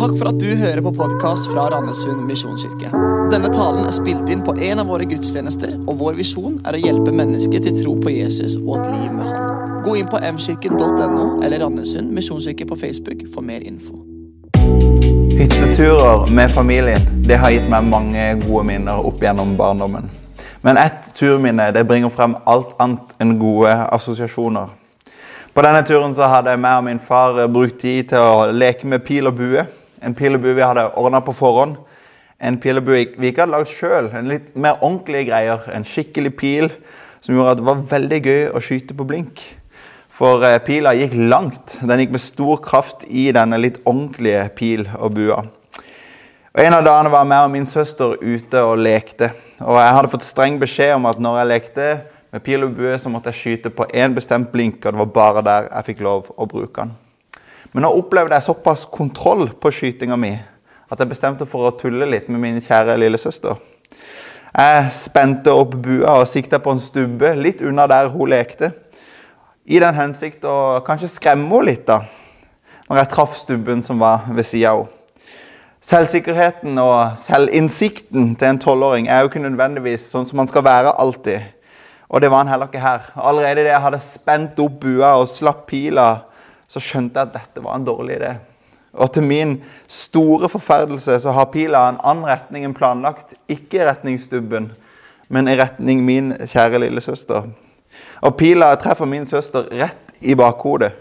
Takk for at du hører på podkast fra Randesund misjonskirke. Denne talen er spilt inn på en av våre gudstjenester, og vår visjon er å hjelpe mennesker til tro på Jesus og et liv med Han. Gå inn på mkirken.no eller Randesund misjonskirke på Facebook for mer info. Hytteturer med familien det har gitt meg mange gode minner opp gjennom barndommen. Men ett turminne det bringer frem alt annet enn gode assosiasjoner. På denne turen så hadde jeg og min far brukt tid til å leke med pil og bue. En pil og bue vi hadde ordna på forhånd. En pil og bue vi ikke hadde lagd sjøl. En litt mer ordentlige greier. En skikkelig pil som gjorde at det var veldig gøy å skyte på blink. For eh, pila gikk langt. Den gikk med stor kraft i denne litt ordentlige pil og bua. Og En av dagene var jeg og min søster ute og lekte. Og Jeg hadde fått streng beskjed om at når jeg lekte med pil og bue, så måtte jeg skyte på én bestemt blink, og det var bare der jeg fikk lov å bruke den. Men nå opplevde jeg såpass kontroll på skytinga mi at jeg bestemte for å tulle litt med min kjære lillesøster. Jeg spente opp bua og sikta på en stubbe litt unna der hun lekte. I den hensikt å kanskje skremme henne litt, da, når jeg traff stubben som var ved sida av henne. Selvsikkerheten og selvinnsikten til en tolvåring er jo ikke nødvendigvis sånn som man skal være alltid. Og det var han heller ikke her. Allerede idet jeg hadde spent opp bua og slapp pila, så skjønte jeg at dette var en dårlig idé. Og til min store forferdelse så har pila en annen retning enn planlagt. Ikke i retning stubben, men i retning min kjære lillesøster. Og pila treffer min søster rett i bakhodet.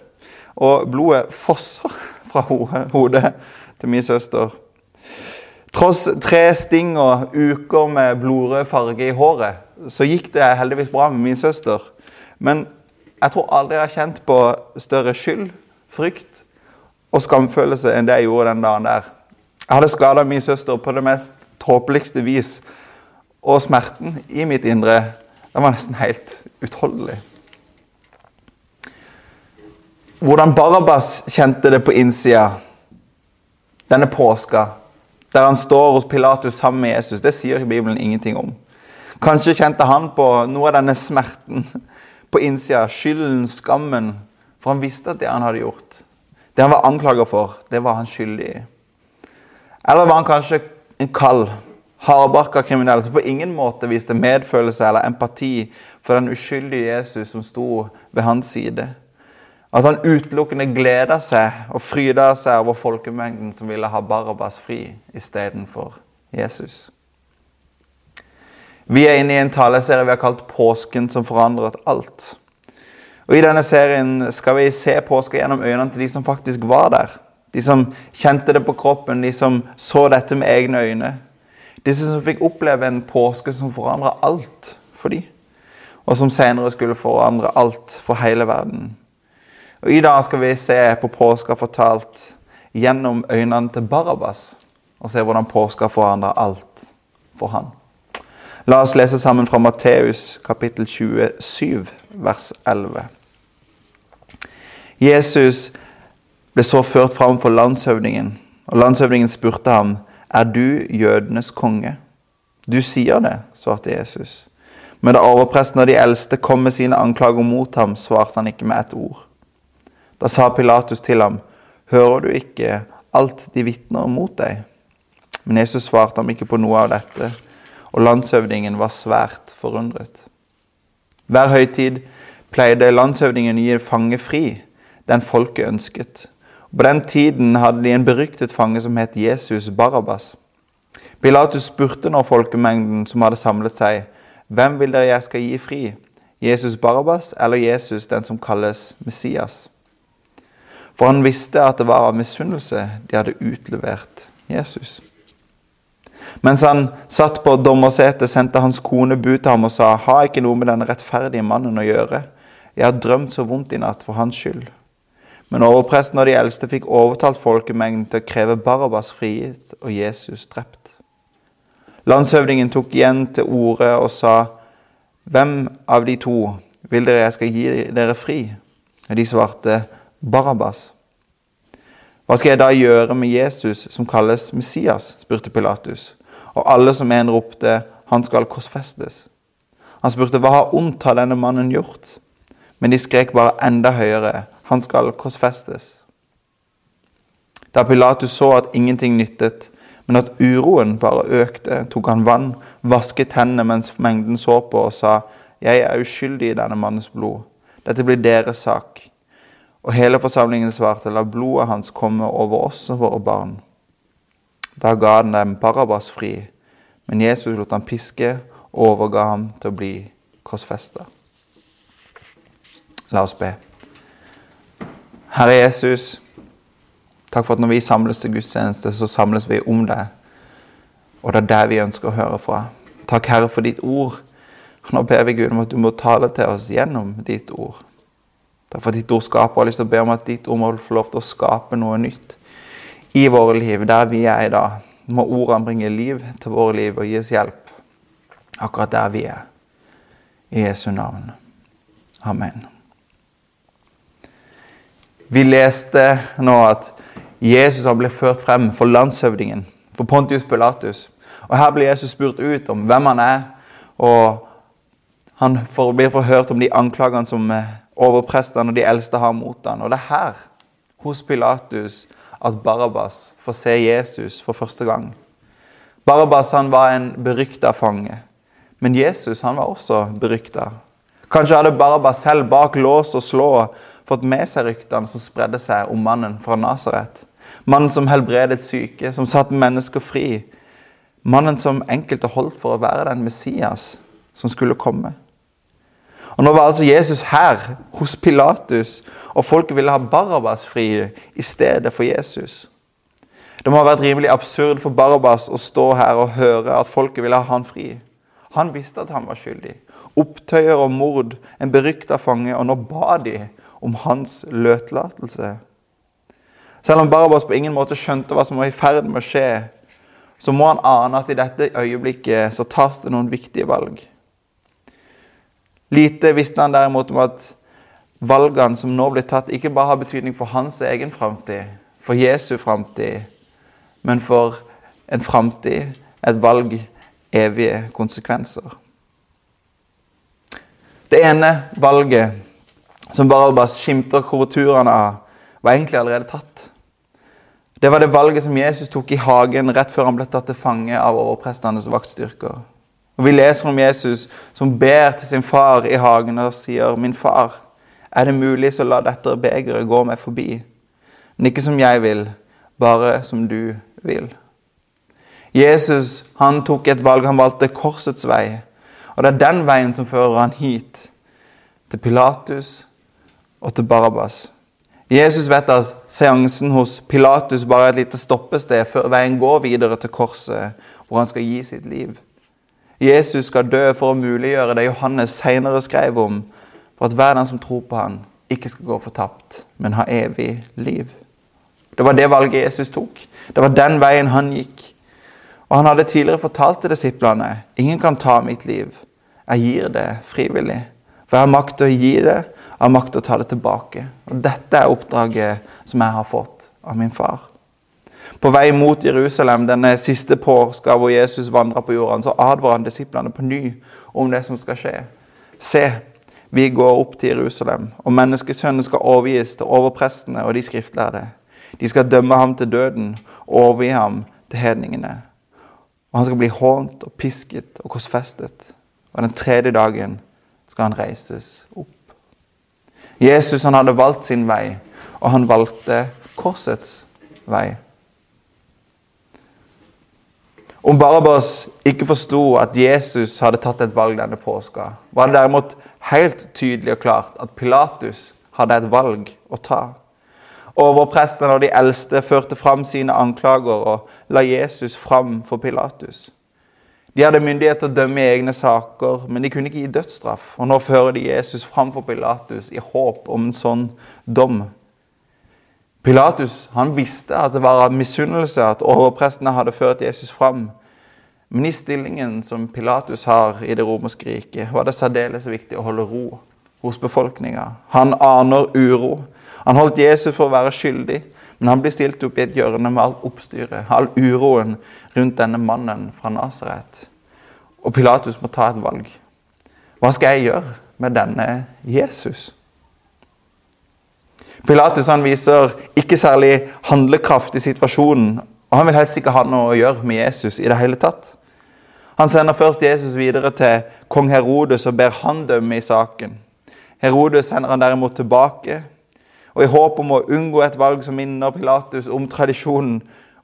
Og blodet fosser fra hodet til min søster. Tross tre sting og uker med blodrød farge i håret, så gikk det heldigvis bra med min søster. Men jeg tror aldri jeg har kjent på større skyld, frykt og skamfølelse enn det jeg gjorde den dagen der. Jeg hadde skada min søster på det mest tåpeligste vis. Og smerten i mitt indre den var nesten helt utholdelig. Hvordan Barabas kjente det på innsida denne påska, der han står hos Pilatus sammen med Jesus, det sier Bibelen ingenting om. Kanskje kjente han på noe av denne smerten på innsida, skylden, skammen, for han visste at det han hadde gjort, det han var anklaga for, det var han skyldig i. Eller var han kanskje en kald, hardbarka kriminell som på ingen måte viste medfølelse eller empati for den uskyldige Jesus som sto ved hans side? At han utelukkende gleda seg og fryda seg over folkemengden som ville ha Barabas fri istedenfor Jesus. Vi er inne i en taleserie vi har kalt 'Påsken som forandret alt'. Og I denne serien skal vi se påska gjennom øynene til de som faktisk var der. De som kjente det på kroppen, de som så dette med egne øyne. Disse som fikk oppleve en påske som forandra alt for dem. Og som senere skulle forandre alt for hele verden. Og I dag skal vi se på påska fortalt gjennom øynene til Barabas. Og se hvordan påska forandra alt for han. La oss lese sammen fra Matteus kapittel 27, vers 11. Jesus ble så ført fram for landshøvdingen, og landshøvdingen spurte ham, er du jødenes konge? Du sier det, svarte Jesus. Men da overpresten og de eldste kom med sine anklager mot ham, svarte han ikke med ett ord. Da sa Pilatus til ham, hører du ikke alt de vitner mot deg? Men Jesus svarte ham ikke på noe av dette, og landshøvdingen var svært forundret. Hver høytid pleide landshøvdingen å gi fange fri den folket ønsket. På den tiden hadde de en beryktet fange som het Jesus Barabas. Pilatus spurte nå folkemengden som hadde samlet seg, hvem vil dere jeg skal gi fri, Jesus Barabas eller Jesus, den som kalles Messias? For han visste at det var av misunnelse de hadde utlevert Jesus. Mens han satt på dommersetet, sendte hans kone bud til ham og sa, ha ikke noe med denne rettferdige mannen å gjøre. Jeg har drømt så vondt i natt for hans skyld. Men overpresten og de eldste fikk overtalt folkemengden til å kreve Barabas frigitt og Jesus drept. Landshøvdingen tok igjen til orde og sa, 'Hvem av de to vil dere jeg skal gi dere fri?' Og de svarte, 'Barabas'. Hva skal jeg da gjøre med Jesus, som kalles Messias? spurte Pilatus. Og alle som en ropte, 'Han skal korsfestes'. Han spurte, 'Hva har ondt har denne mannen gjort?' Men de skrek bare enda høyere, han skal korsfestes. Da Pilatus så at ingenting nyttet, men at uroen bare økte, tok han vann, vasket hendene mens mengden så på, og sa, 'Jeg er uskyldig i denne mannens blod. Dette blir deres sak.' Og hele forsamlingen svarte, 'La blodet hans komme over oss og våre barn.' Da ga han dem Barabbas fri, men Jesus lot ham piske og overga ham til å bli korsfesta. La oss be. Herre Jesus, takk for at når vi samles til gudstjeneste, så samles vi om deg. Og det er det vi ønsker å høre fra. Takk, Herre, for ditt ord. Nå ber vi Gud om at du må tale til oss gjennom ditt ord. Takk for ditt ord skaper. Jeg har lyst til å be om at ditt ord må få lov til å skape noe nytt i våre liv, der vi er i dag. Må ordene bringe liv til våre liv og gi oss hjelp akkurat der vi er. I Jesu navn. Amen. Vi leste nå at Jesus han ble ført frem for landshøvdingen, for Pontius Pilatus. Og Her blir Jesus spurt ut om hvem han er, og han blir forhørt om de anklagene som eh, overprestene og de eldste har mot han. Og det er her, hos Pilatus, at Barabbas får se Jesus for første gang. Barabbas han var en berykta fange, men Jesus han var også berykta. Kanskje hadde Barabbas selv bak lås og slå fått med seg ryktene som spredde seg om mannen fra Nasaret. Mannen som helbredet syke, som satte mennesker fri. Mannen som enkelte holdt for å være den Messias som skulle komme. Og Nå var altså Jesus her, hos Pilatus, og folket ville ha Barabbas fri i stedet for Jesus. Det må ha vært rimelig absurd for Barabbas å stå her og høre at folket ville ha han fri. Han visste at han var skyldig. Opptøyer og mord, en berykta fange, og nå ba de om hans løtlatelse. Selv om Barabbas på ingen måte skjønte hva som var i ferd med å skje, så må han ane at i dette øyeblikket så tas det noen viktige valg. Lite visste han derimot om at valgene som nå blir tatt, ikke bare har betydning for hans egen framtid, for Jesu framtid, men for en framtid, et valg, evige konsekvenser. Det ene valget som Barabbas skimter korrekturene av, var egentlig allerede tatt. Det var det valget som Jesus tok i hagen rett før han ble tatt til fange av overprestenes vaktstyrker. Og Vi leser om Jesus som ber til sin far i hagen og sier, 'Min far, er det mulig, så la dette begeret gå meg forbi.' Men ikke som jeg vil, bare som du vil. Jesus han tok et valg. Han valgte korsets vei. Og det er den veien som fører han hit, til Pilatus og til Barabbas. Jesus vet at seansen hos Pilatus bare er et lite stoppested før veien går videre til korset, hvor han skal gi sitt liv. Jesus skal dø for å muliggjøre det Johannes senere skrev om, for at hver den som tror på han ikke skal gå fortapt, men ha evig liv. Det var det valget Jesus tok. Det var den veien han gikk. Og Han hadde tidligere fortalt til disiplene ingen kan ta mitt liv. Jeg gir det frivillig. For jeg har makt til å gi det, jeg har makt til å ta det tilbake. Og Dette er oppdraget som jeg har fått av min far. På vei mot Jerusalem denne siste påska hvor Jesus vandra på jorden, så advarer han disiplene på ny om det som skal skje. Se, vi går opp til Jerusalem, og menneskesønnen skal overgis til overprestene og de skriftlærde. De skal dømme ham til døden og overgi ham til hedningene. Og han skal bli hånt og pisket og korsfestet. Og den tredje dagen skal han reises opp. Jesus han hadde valgt sin vei, og han valgte korsets vei. Om Barabas ikke forsto at Jesus hadde tatt et valg denne påska, var det derimot helt tydelig og klart at Pilatus hadde et valg å ta. Overprestene og de eldste førte fram sine anklager og la Jesus fram for Pilatus. De hadde myndighet til å dømme i egne saker, men de kunne ikke gi dødsstraff. Og nå fører de Jesus fram for Pilatus i håp om en sånn dom. Pilatus han visste at det var av misunnelse at overprestene hadde ført Jesus fram. Men i stillingen som Pilatus har i det romerske riket, var det særdeles viktig å holde ro hos befolkninga. Han aner uro. Han holdt Jesus for å være skyldig, men han blir stilt opp i et hjørne med alt oppstyret, all uroen rundt denne mannen fra Nasaret. Og Pilatus må ta et valg. Hva skal jeg gjøre med denne Jesus? Pilatus han viser ikke særlig handlekraft i situasjonen, og han vil helst ikke ha noe å gjøre med Jesus i det hele tatt. Han sender først Jesus videre til kong Herodes og ber han dømme i saken. Herodes sender han derimot tilbake, og i håp om å unngå et valg som minner Pilatus om tradisjonen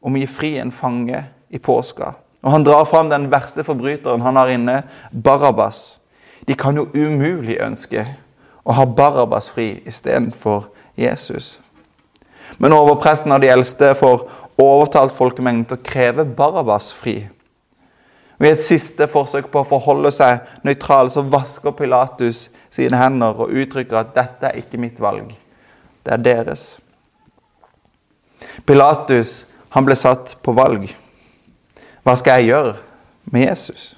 om å gi fri en fange i påska. Og Han drar fram den verste forbryteren han har inne, Barabas. De kan jo umulig ønske å ha Barabas fri istedenfor Jesus. Men overpresten av de eldste får overtalt folkemengden til å kreve Barabas fri. Ved et siste forsøk på å forholde seg nøytral så vasker Pilatus sine hender og uttrykker at 'dette er ikke mitt valg, det er deres'. Pilatus han ble satt på valg. Hva skal jeg gjøre med Jesus?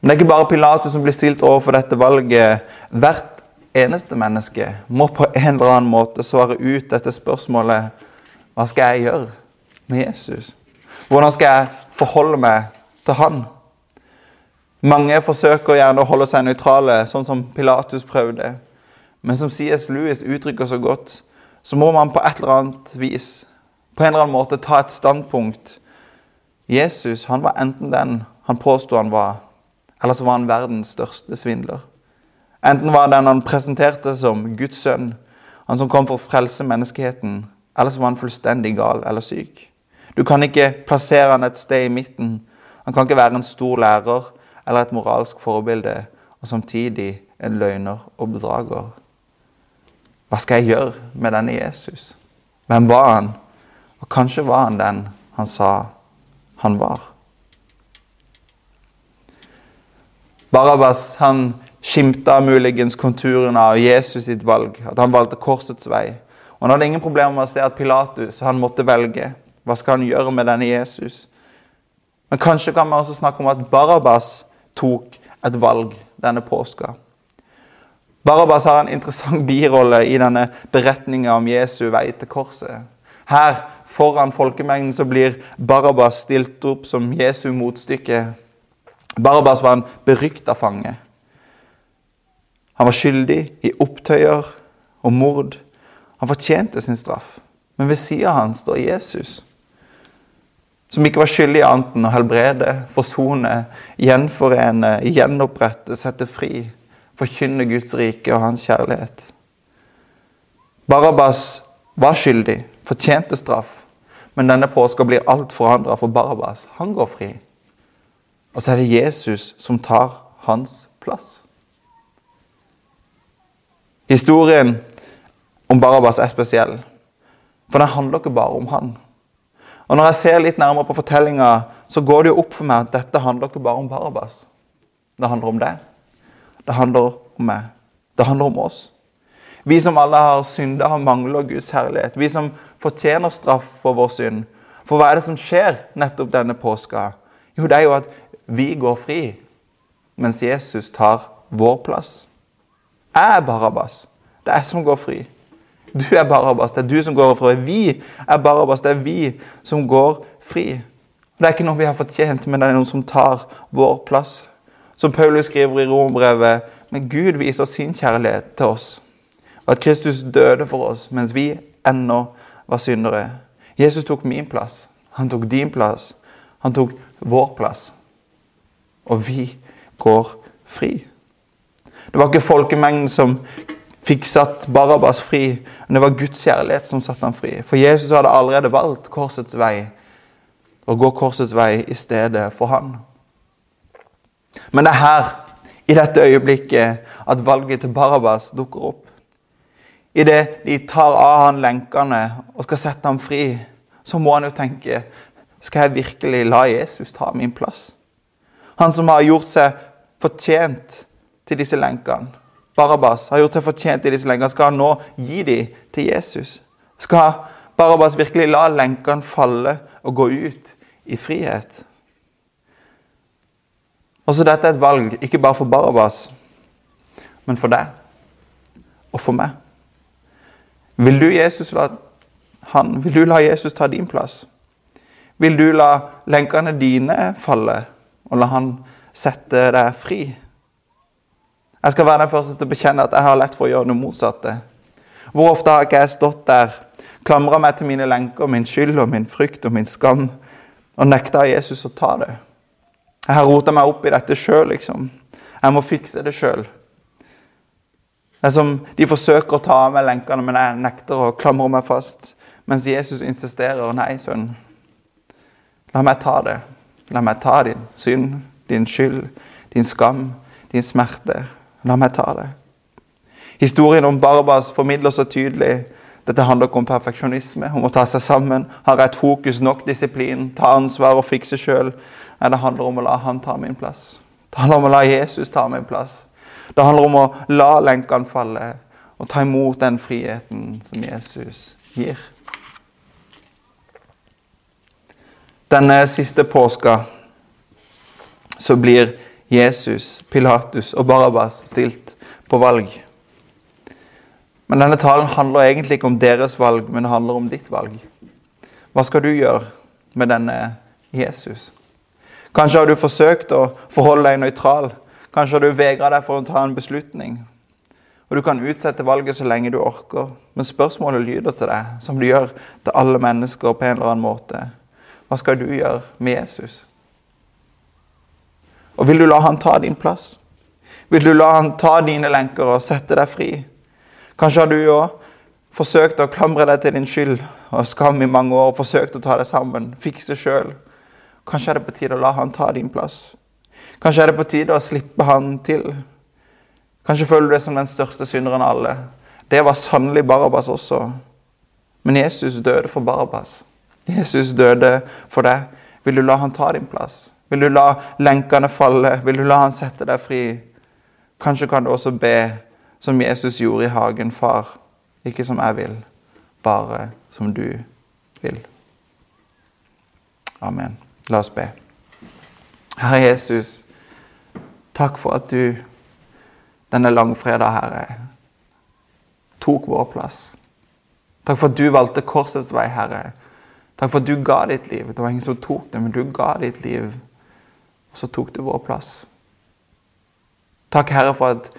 Men det er ikke bare Pilatus som blir stilt overfor dette valget. Hvert eneste menneske må på en eller annen måte svare ut dette spørsmålet Hva skal jeg gjøre med Jesus? Hvordan skal jeg forholde meg til han? Mange forsøker gjerne å holde seg nøytrale, sånn som Pilatus prøvde. Men som C.S. Lewis uttrykker så godt, så må man på et eller annet vis, på en eller annen måte, ta et standpunkt. Jesus han var enten den han påsto han var, eller så var han verdens største svindler. Enten var han den han presenterte som Guds sønn, han som kom for å frelse menneskeheten, eller så var han fullstendig gal eller syk. Du kan ikke plassere han et sted i midten. Han kan ikke være en stor lærer eller et moralsk forbilde, og samtidig en løgner og bedrager. Hva skal jeg gjøre med denne Jesus? Hvem var han? Og kanskje var han den han sa han var. Barabbas han skimta muligens konturene av Jesus sitt valg, at han valgte korsets vei. Og Han hadde ingen problemer med å se at Pilatus han måtte velge. Hva skal han gjøre med denne Jesus? Men kanskje kan vi også snakke om at Barabbas tok et valg denne påska. Barabbas har en interessant birolle i denne beretninga om Jesu vei til korset. Her foran folkemengden så blir Barabbas stilt opp som Jesu motstykke. Barabbas var en berykta fange. Han var skyldig i opptøyer og mord. Han fortjente sin straff. Men ved sida av han står Jesus, som ikke var skyldig i annet enn å helbrede, forsone, gjenforene, gjenopprette, sette fri, forkynne Guds rike og hans kjærlighet. Barabbas var skyldig, fortjente straff, men denne påska blir alt forandra for Barabbas. Han går fri. Og så er det Jesus som tar hans plass. Historien om Barabbas er spesiell, for den handler ikke bare om han. Og Når jeg ser litt nærmere på fortellinga, så går det jo opp for meg at dette handler ikke bare om Barabbas. Det handler om deg. Det handler om meg. Det handler om oss. Vi som alle har synda og mangler Guds herlighet. Vi som fortjener straff for vår synd. For hva er det som skjer nettopp denne påska? Jo, det er jo at vi går fri, mens Jesus tar vår plass. Jeg er Barabbas. Det er jeg som går fri. Du er Barabbas. Det er du som går fri. Vi er Barabbas. Det er vi som går fri. Det er ikke noe vi har fortjent, men det er noen som tar vår plass. Som Paulus skriver i rombrevet, men Gud viser sin kjærlighet til oss. Og at Kristus døde for oss mens vi ennå var syndere. Jesus tok min plass. Han tok din plass. Han tok vår plass. Og vi går fri. Det var ikke folkemengden som fikk satt Barabbas fri, men det var Guds kjærlighet som satte ham fri. For Jesus hadde allerede valgt korsets vei, og gå korsets vei i stedet for han. Men det er her, i dette øyeblikket, at valget til Barabbas dukker opp. Idet de tar av han lenkene og skal sette ham fri, så må han jo tenke Skal jeg virkelig la Jesus ta min plass? Han som har gjort seg fortjent til disse lenkene. Barabbas har gjort seg fortjent i disse lenkene. Skal han nå gi dem til Jesus? Skal Barabbas virkelig la lenkene falle og gå ut i frihet? Også dette er et valg, ikke bare for Barabbas, men for deg og for meg. Vil du, Jesus, la, han, vil du la Jesus ta din plass? Vil du la lenkene dine falle, og la han sette deg fri? Jeg skal være den første til å bekjenne at jeg har lett for å gjøre det motsatte. Hvor ofte har ikke jeg stått der, klamra meg til mine lenker, min skyld og min frykt og min skam, og nekta Jesus å ta det? Jeg har rota meg opp i dette sjøl, liksom. Jeg må fikse det sjøl. Det er som de forsøker å ta av meg lenkene, men jeg nekter å klamre meg fast. Mens Jesus insisterer. Nei, sønn. La meg ta det. La meg ta din synd, din skyld, din skam, din smerte. La meg ta det. Historien om Barbas formidler så tydelig dette handler ikke om perfeksjonisme, om å ta seg sammen, ha rett fokus, nok disiplin, ta ansvar og fikse sjøl. Nei, det handler om å la han ta min plass. Det handler om å la Jesus ta min plass. Det handler om å la lenkene falle og ta imot den friheten som Jesus gir. Denne siste påska så blir Jesus, Pilatus og Barabas stilt på valg. Men denne talen handler egentlig ikke om deres valg, men det handler om ditt valg. Hva skal du gjøre med denne Jesus? Kanskje har du forsøkt å forholde deg nøytral. Kanskje har du vegra deg for å ta en beslutning. Og Du kan utsette valget så lenge du orker, men spørsmålet lyder til deg, som det gjør til alle mennesker på en eller annen måte. Hva skal du gjøre med Jesus? Og vil du la han ta din plass? Vil du la han ta dine lenker og sette deg fri? Kanskje har du òg forsøkt å klamre deg til din skyld og skam i mange år, forsøkt å ta deg sammen, fikse sjøl. Kanskje er det på tide å la han ta din plass. Kanskje er det på tide å slippe han til. Kanskje føler du deg som den største synderen av alle. Det var sannelig Barabas også. Men Jesus døde for Barabas. Jesus døde for deg. Vil du la han ta din plass? Vil du la lenkene falle? Vil du la han sette deg fri? Kanskje kan du også be som Jesus gjorde i hagen. Far, ikke som jeg vil, bare som du vil. Amen. La oss be. Herre Jesus, takk for at du denne langfredag, Herre, tok vår plass. Takk for at du valgte korsets vei, Herre. Takk for at du ga ditt liv. Det var ingen som tok det, men du ga ditt liv og så tok du vår plass. Takk, Herre, for at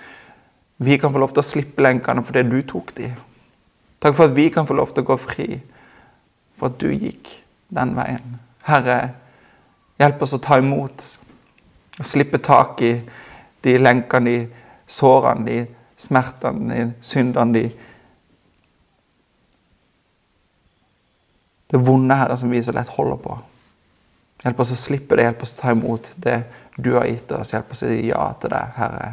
vi kan få lov til å slippe lenkene fordi du tok de. Takk for at vi kan få lov til å gå fri for at du gikk den veien. Herre, hjelp oss å ta imot og slippe tak i de lenkene, de sårene, de smertene, de syndene, de Det vonde, Herre, som vi så lett holder på. Hjelp oss å slippe det, hjelp oss å ta imot det du har gitt oss. Hjelp oss å si ja til det, Herre.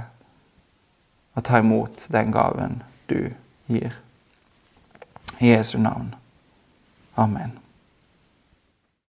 Og ta imot den gaven du gir. I Jesu navn. Amen.